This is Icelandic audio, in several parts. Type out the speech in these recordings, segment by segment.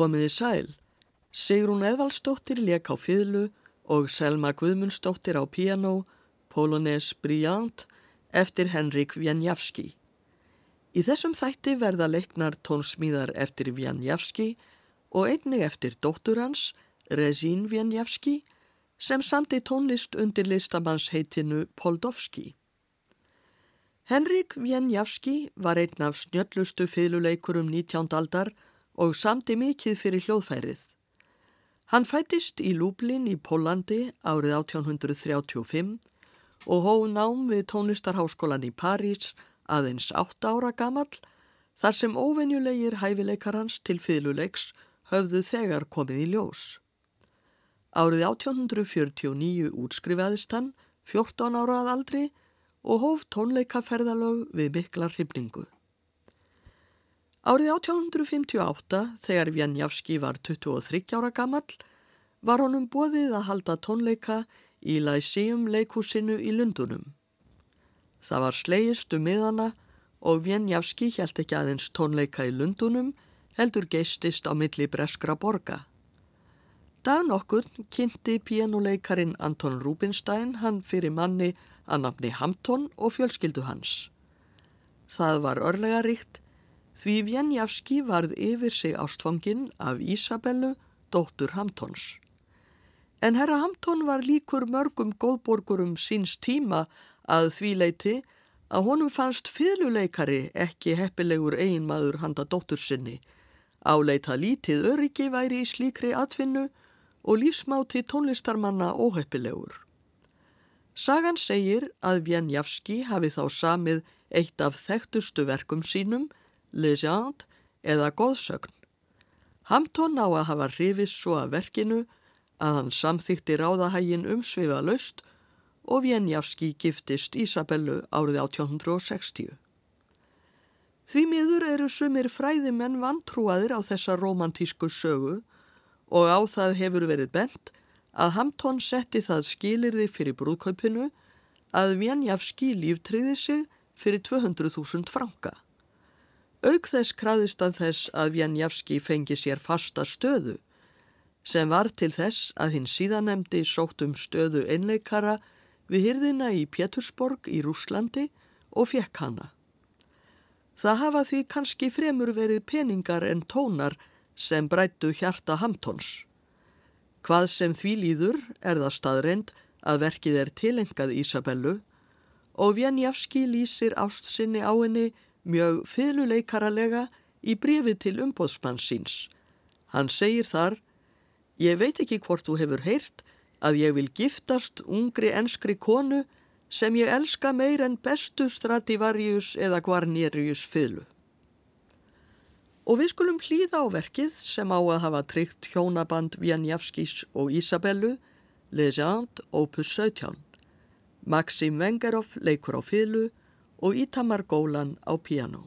Komiði sæl, Sigrún Eðvaldsdóttir leik á fýðlu og Selma Guðmundsdóttir á piano, Polonaise Brillant, eftir Henrik Vjanjavski. Í þessum þætti verða leiknar tónsmíðar eftir Vjanjavski og einnig eftir dóttur hans, Rezín Vjanjavski, sem samti tónlist undir listamanns heitinu Poldovski. Henrik Vjenjavski var einn af snjöllustu fylguleikurum 19. aldar og samti mikið fyrir hljóðfærið. Hann fættist í Lúblin í Pólandi árið 1835 og hóð nám við tónlistarháskólan í París aðeins 8 ára gamall þar sem óvenjulegir hæfileikar hans til fylguleiks höfðu þegar komið í ljós. Árið 1849 útskrifaðist hann 14 ára að aldri og hóf tónleikaferðalög við mikla hrifningu. Árið 1858, þegar Vjanjavski var 23 ára gammal, var honum bóðið að halda tónleika í Lyceum leikúsinu í Lundunum. Það var slegistu miðana og Vjanjavski held ekki aðeins tónleika í Lundunum, heldur geistist á milli breskra borga. Dag nokkur kynnti pianuleikarin Anton Rubinstein hann fyrir manni að nafni Hampton og fjölskyldu hans. Það var örlega ríkt því Vjenjavski varð yfir sig ástfangin af Ísabellu, dóttur Hamptons. En herra Hampton var líkur mörgum góðborgurum síns tíma að því leiti að honum fannst fyrluleikari ekki heppilegur eiginmaður handa dóttur sinni, áleita lítið öryggi væri í slíkri atvinnu og lífsmáti tónlistarmanna óheppilegur. Sagan segir að Vjenjavski hafi þá samið eitt af þekktustu verkum sínum, Legend eða Góðsögn. Hampton á að hafa hrifist svo að verkinu að hann samþykti ráðahægin umsvifa laust og Vjenjavski giftist Ísabellu árið 1860. Því miður eru sumir fræðimenn vantrúaðir á þessa romantísku sögu og á það hefur verið bent að Hampton setti það skilirði fyrir brúðkaupinu að Vjanjavski líftriði sig fyrir 200.000 franka. Aug þess kraðist að þess að Vjanjavski fengi sér fasta stöðu sem var til þess að hinn síðanemdi sótt um stöðu einleikara við hyrðina í Pétursborg í Rúslandi og fekk hana. Það hafa því kannski fremur verið peningar en tónar sem brættu hjarta Hamptons. Hvað sem því líður er það staðreind að verkið er tilengað Ísabellu og Vjanjavski lýsir ástsinni á henni mjög fyluleikaralega í brefið til umbóðsmann síns. Hann segir þar, ég veit ekki hvort þú hefur heyrt að ég vil giftast ungri enskri konu sem ég elska meir en bestu Stradivarius eða Guarnerius fylu. Og við skulum hlýða á verkið sem á að hafa tryggt hjónaband Vjanjavskis og Isabellu, Legend Opus 17. Maxim Vengerov leikur á fylgu og Itamar Gólan á piano.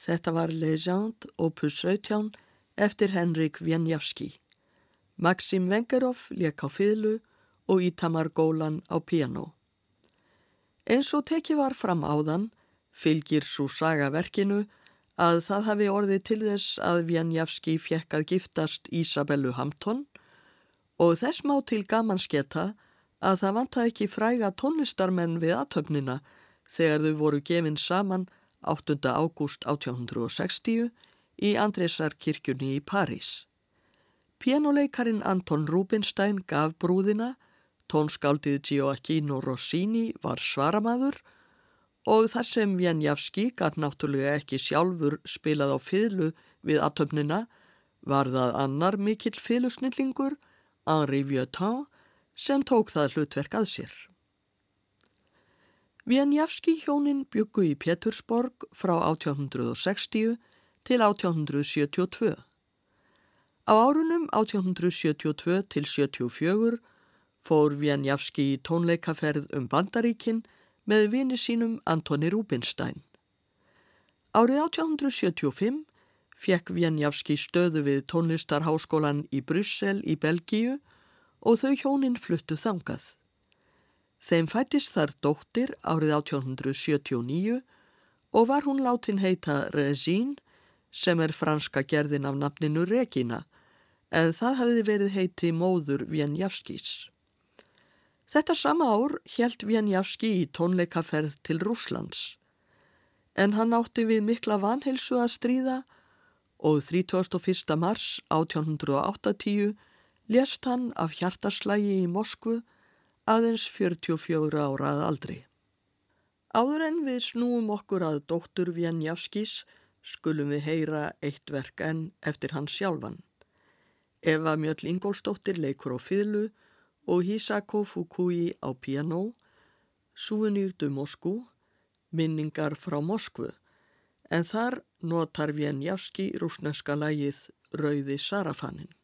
Þetta var Legend opus 17 eftir Henrik Wieniawski. Maxim Vengerov leik á fýðlu og Ítamar Gólan á piano. Eins og tekið var fram áðan fylgir svo sagaverkinu að það hafi orðið til þess að Wieniawski fjekk að giftast Isabellu Hampton og þess má til gaman sketa að það vanta ekki fræga tónlistarmenn við aðtöfnina þegar þau voru gefinn saman 8. ágúst 1860 í Andresar kirkjunni í París. Pianoleikarin Anton Rubinstein gaf brúðina, tónskáldið Gioacchino Rossini var svaramaður og þar sem Wieniawski gaf náttúrulega ekki sjálfur spilað á fylgu við aðtöfnina var það annar mikill fylgsnillingur, Henri Vieuxtemps, sem tók það hlutverk að sér. Wieniawski hjónin byggu í Pétursborg frá 1860 til 1872. Á árunum 1872 til 74 fór Wieniawski í tónleikaferð um Bandaríkin með vini sínum Antoni Rubinstein. Árið 1875 fekk Wieniawski stöðu við tónlistarháskólan í Bryssel í Belgíu og þau hjónin fluttu þangað. Þeim fættist þar dóttir árið 1879 og var hún látin heita Resín sem er franska gerðin af nafninu Regina en það hefði verið heiti móður Wieniawskis. Þetta sama ár helt Wieniawski í tónleikaferð til Rúslands en hann átti við mikla vanheilsu að stríða og 31. mars 1880 lést hann af hjartaslægi í Moskvu aðeins 44 ára að aldri. Áður en við snúum okkur að dóttur Vjenjavskis skulum við heyra eitt verk enn eftir hans sjálfan. Eva Mjöll Ingólstóttir leikur á fýðlu og Hisako Fukui á piano, Souvenir du Moskú, minningar frá Moskvu, en þar notar Vjenjavski rúsneska lægið Rauði Sarafanin.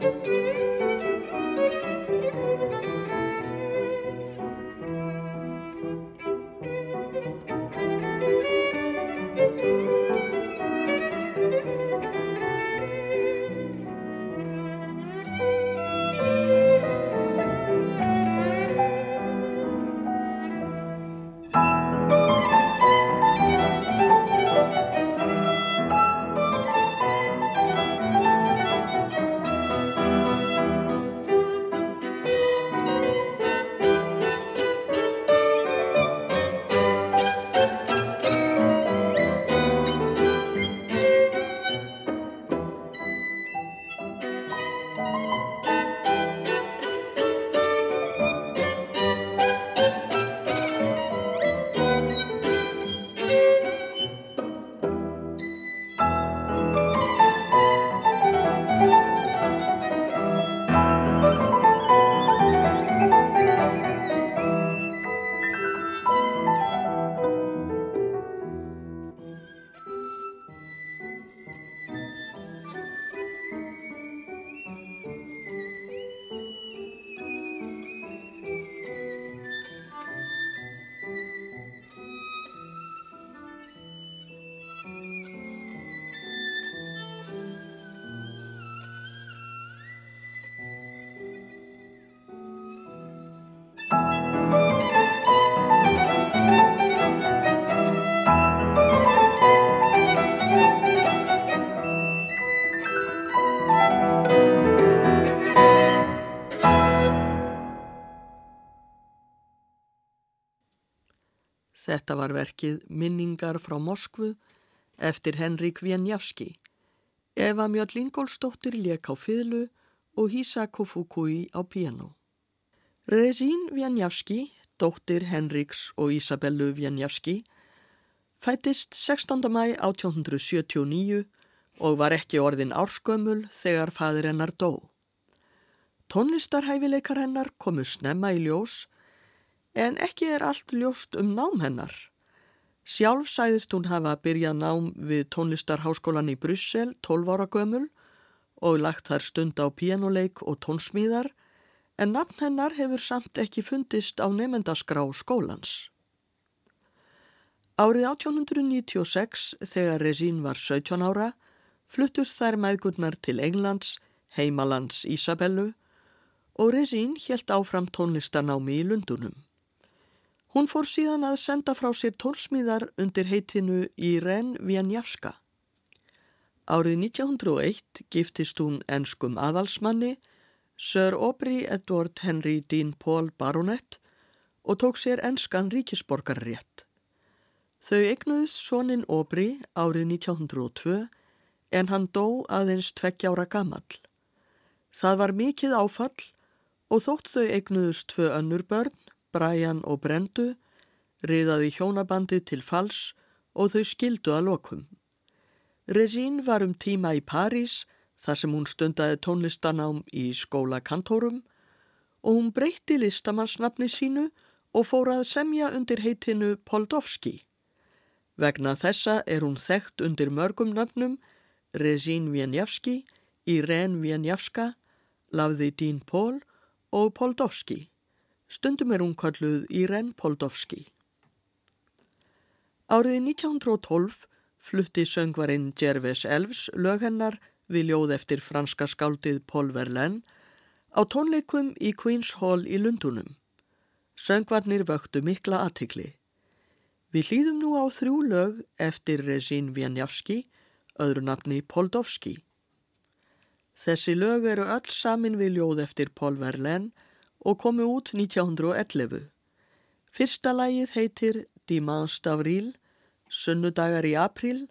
Música Þetta var verkið Minningar frá Moskvu eftir Henrik Vienjavski. Eva Mjöld Lingólsdóttir lék á fyrlu og Hisako Fukui á piano. Rezín Vienjavski, dóttir Henriks og Isabellu Vienjavski, fættist 16. mæ 1879 og var ekki orðin árskömmul þegar fadir hennar dó. Tónlistarhæfileikar hennar komu snemma í ljós en ekki er allt ljóst um nám hennar. Sjálf sæðist hún hafa byrjað nám við tónlistarháskólan í Bryssel 12 ára gömul og lagt þar stund á pianoleik og tónsmíðar en nafn hennar hefur samt ekki fundist á nefendaskrá skólans. Árið 1896 þegar Resín var 17 ára fluttust þær meðgurnar til Englands, heimalands Ísabellu og Resín helt áfram tónlistarnámi í Lundunum. Hún fór síðan að senda frá sér tónsmíðar undir heitinu Irene Vienjavska. Árið 1901 giftist hún enskum aðalsmanni, Sir Aubrey Edward Henry Dean Paul Baronet og tók sér enskan ríkisborgarrétt. Þau eignuðist sonin Aubrey árið 1902 en hann dó aðeins tveggjára gammal. Það var mikið áfall og þótt þau eignuðust tvö önnur börn Brian og Brendu, riðaði hjónabandið til fals og þau skildu að lokum. Regín var um tíma í París þar sem hún stundaði tónlistanám í skóla kantórum og hún breytti listamannsnafni sínu og fór að semja undir heitinu Poldovski. Vegna þessa er hún þekkt undir mörgum nöfnum Regín Vienjavski, Irene Vienjavska, Lavði Dín Pól og Poldovski. Stundum er hún kalluð Irene Poldovski. Árið 1912 flutti söngvarinn Gervais Elves lög hennar við ljóð eftir franska skáldið Paul Verlaine á tónleikum í Queen's Hall í Lundunum. Söngvarnir vöktu mikla aðtikli. Við hlýðum nú á þrjú lög eftir Rezín Vienjavski, öðru nafni Poldovski. Þessi lög eru öll samin við ljóð eftir Paul Verlaine og komu út 1911. Fyrsta lægið heitir Dimanche d'Avril, sunnudagar í april,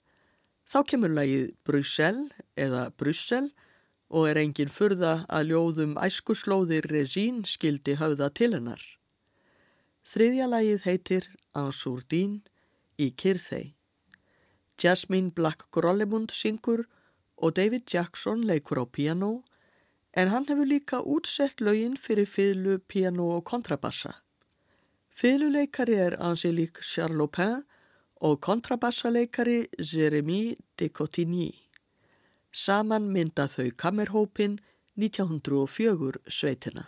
þá kemur lægið Brussel eða Brussel og er engin furða að ljóðum æskuslóðir Regín skildi höfða til hennar. Þriðja lægið heitir Ansourdín í Kyrþei. Jasmine Black Grollemund syngur og David Jackson leikur á piano en hann hefur líka útsett lögin fyrir fiðlu, piano og kontrabassa. Fiðluleikari er Angélique Charlopin og kontrabassaleikari Jérémy de Cotigny. Saman mynda þau kammerhópin 1904 sveitina.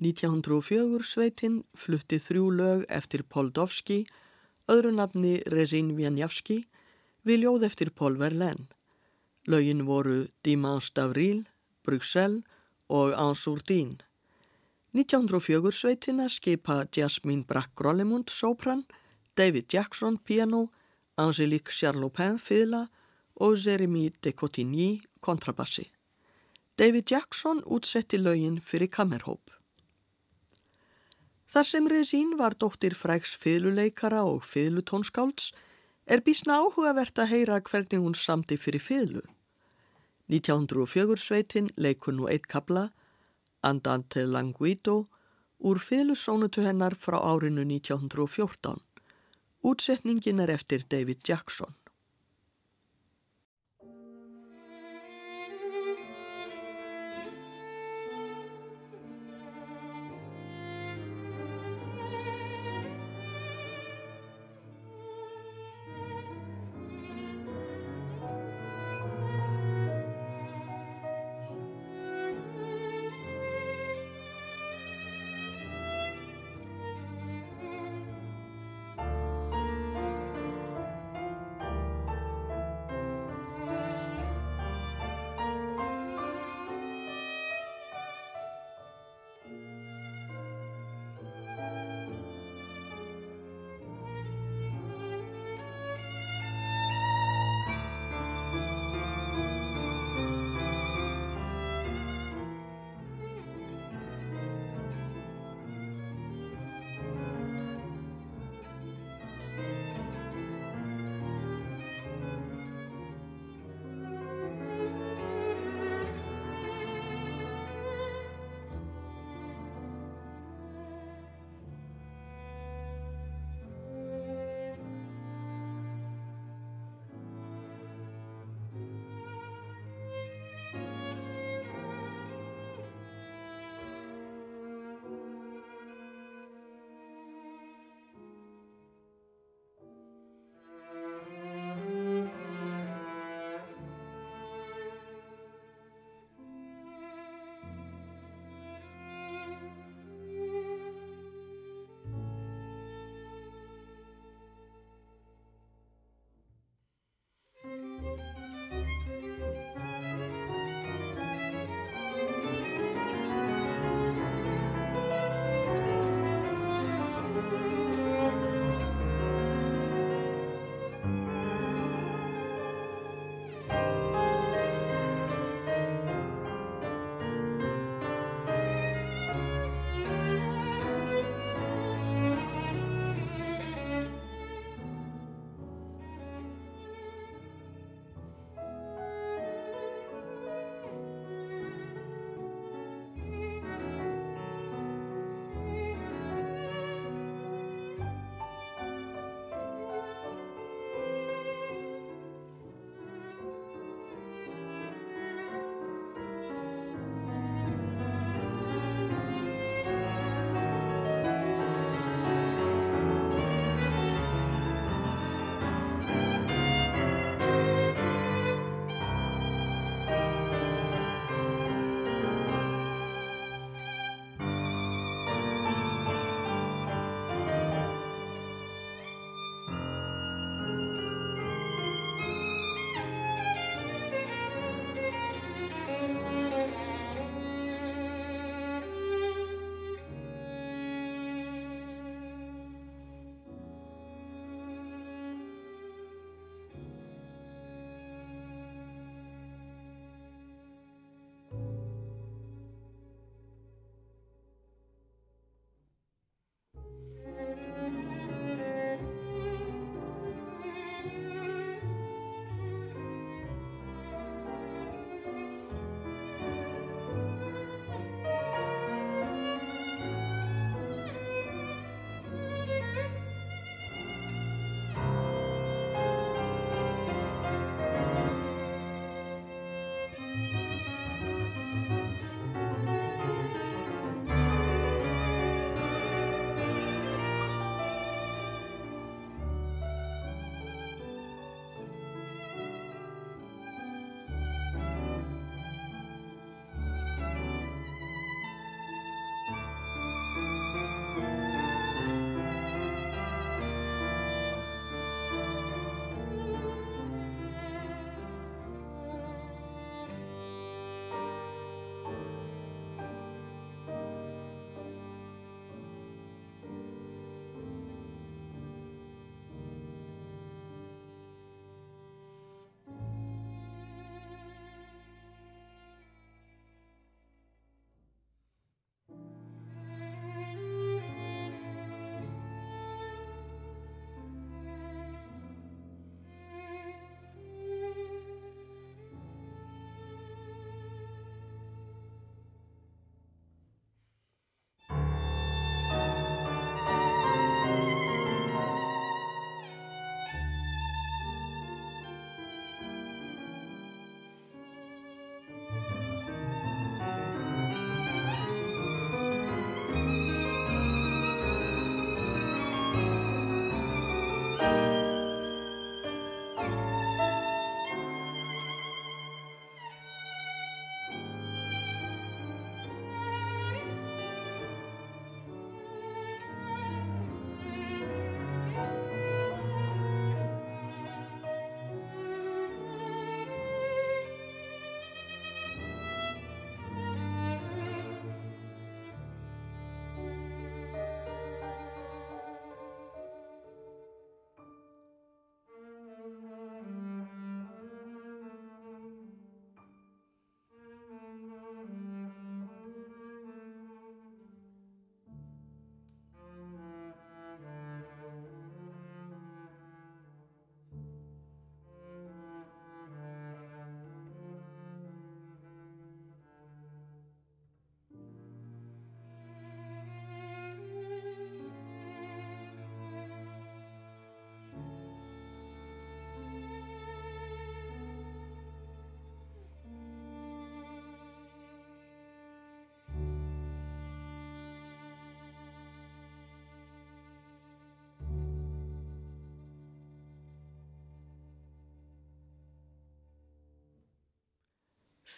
1904 sveitin flutti þrjú lög eftir Poldovski, öðru nafni Rezin Vjanjavski, við ljóð eftir Paul Verlaine. Lögin voru Dimanche d'Avril, Bruxelles og Ansourdin. 1904 sveitina skipa Jasmine Brack-Grollemund sopran, David Jackson piano, Angelique Charlopin fiðla og Jeremy de Cotigny kontrabassi. David Jackson útsetti lögin fyrir kammerhóp. Þar sem Rezín var dóttir fræks fiðluleikara og fiðlutónskálds er bísna áhugavert að heyra hvernig hún samti fyrir fiðlu. 1904 sveitin leikur nú eitt kabla, Andante Languido, úr fiðlusónutu hennar frá árinu 1914. Útsetningin er eftir David Jackson.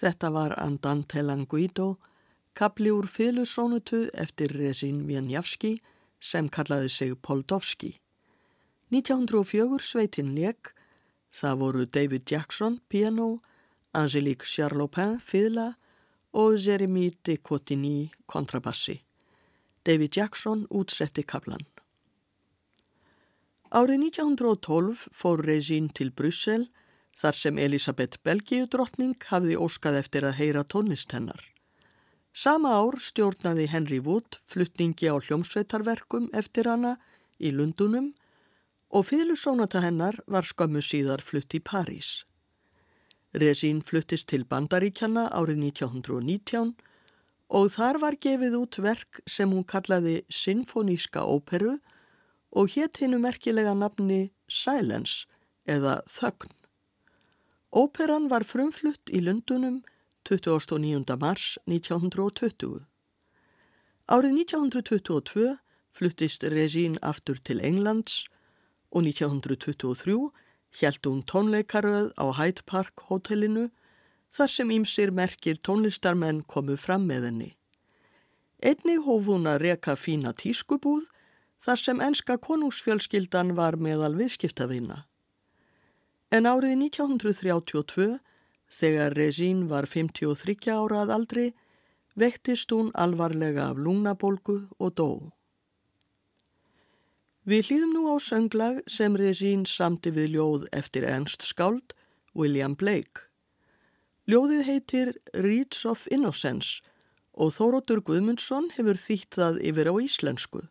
Þetta var Andante Languido, kapli úr fyllusónutu eftir Rezin Vjanjavski sem kallaði sig Poldovski. 1904 sveitin leik, það voru David Jackson, piano, Angelique Charlopin, fylla og Jeremy de Cotigny, kontrabassi. David Jackson útsetti kaplan. Árið 1912 fór Rezin til Brussel þar sem Elisabeth Belgiudrottning hafði óskað eftir að heyra tónlist hennar. Sama ár stjórnaði Henry Wood fluttningi á hljómsveitarverkum eftir hana í Lundunum og fylgsónata hennar var skömmu síðar flutt í París. Rezin fluttist til Bandaríkjana árið 1919 og þar var gefið út verk sem hún kallaði Sinfoníska óperu og hétt hinnu merkilega nafni Silence eða Þögn. Óperan var frumflutt í Lundunum 29. mars 1920. Árið 1922 fluttist Regín aftur til Englands og 1923 hjælt hún tónleikaröð á Hyde Park hotellinu þar sem ímsir merkir tónlistarmenn komu fram með henni. Einni hóf hún að reka fína tískubúð þar sem enska konungsfjölskyldan var meðal viðskiptavina. En árið 1932, þegar Regín var 53 ára að aldri, vektist hún alvarlega af lungnabolgu og dó. Við hlýðum nú á sönglag sem Regín samti við ljóð eftir ennst skáld, William Blake. Ljóðið heitir Reeds of Innocence og Þóróttur Guðmundsson hefur þýtt það yfir á íslensku.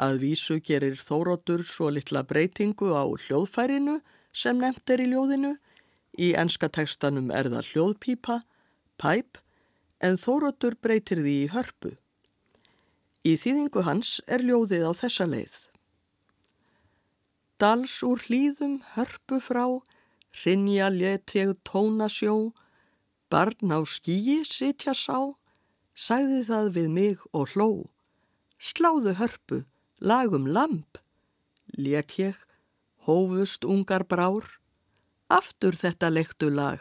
Að vísu gerir Þóróttur svo litla breytingu á hljóðfærinu sem nefnt er í ljóðinu. Í enska tekstanum er það hljóðpípa, pæp, en Þóróttur breytir því í hörpu. Í þýðingu hans er ljóðið á þessa leið. Dals úr hlýðum hörpu frá, rinja letjeg tóna sjó, barn á skíi sitja sá, sagði það við mig og hló. Sláðu hörpu, lagum lamp, lék ég, hófust ungar brár, aftur þetta lektu lag,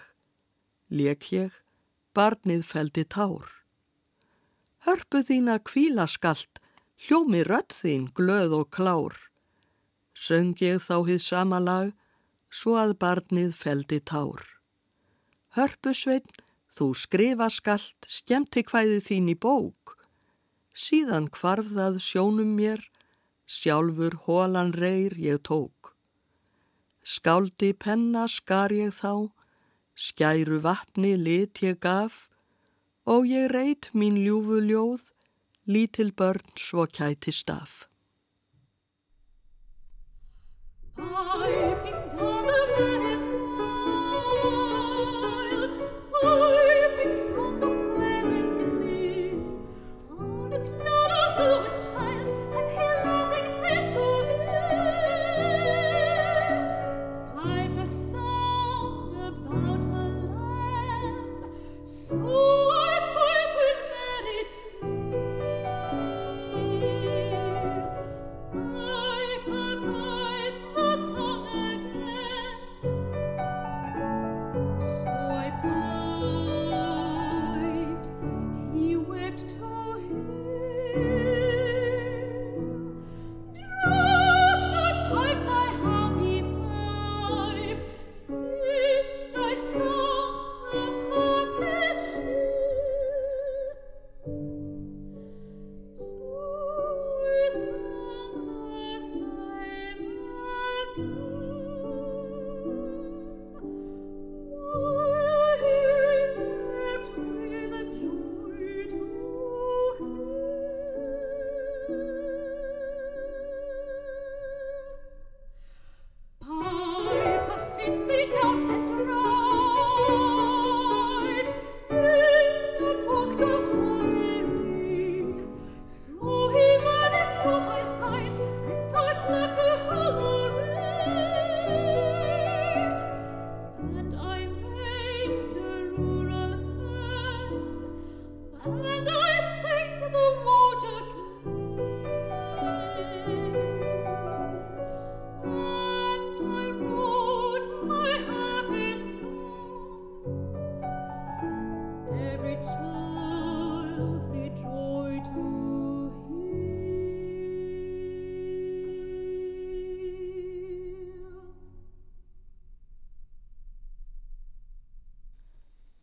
lék ég, barnið feldi tár. Hörpu þína kvílaskalt, hljómi rött þín glöð og klár, söng ég þá hið sama lag, svo að barnið feldi tár. Hörpusveinn, þú skrifa skalt, skemmti hvæði þín í bók, síðan hvarfðað sjónum mér, sjálfur hólan reyr ég tók. Skáldi penna skar ég þá, skæru vatni lit ég gaf og ég reyt mín ljúfu ljóð, lítil börn svo kæti staf.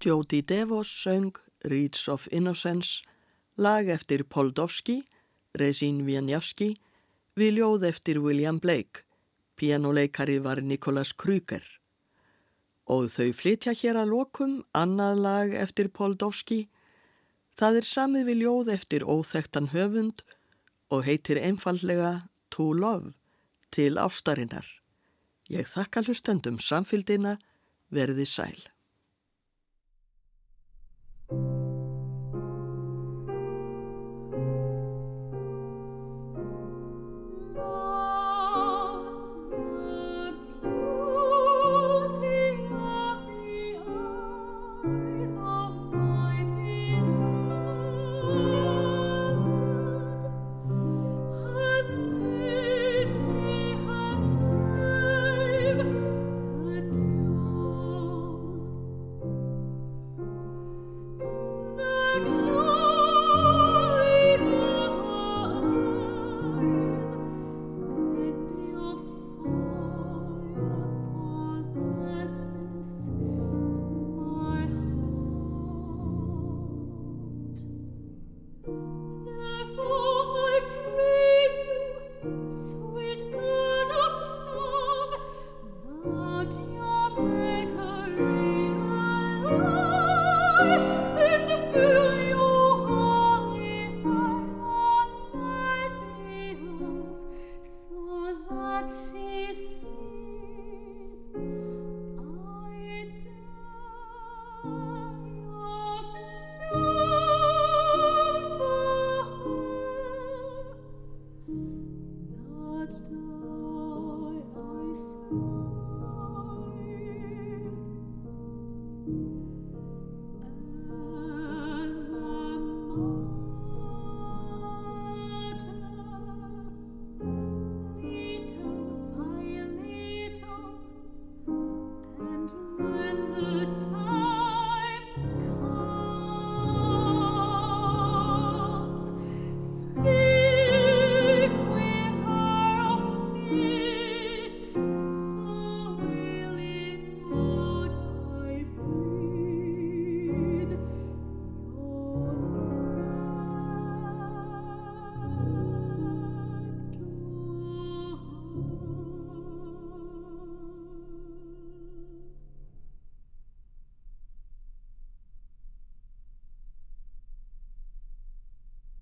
Jody Devos söng Reeds of Innocence, lag eftir Poldovski, Rezín Vianjavski, við ljóð eftir William Blake, pianoleikari var Nikolas Kruger. Og þau flytja hér að lokum annað lag eftir Poldovski, það er samið við ljóð eftir óþektan höfund og heitir einfallega To Love, til ástarinnar. Ég þakka hlustendum samfildina, verði sæl.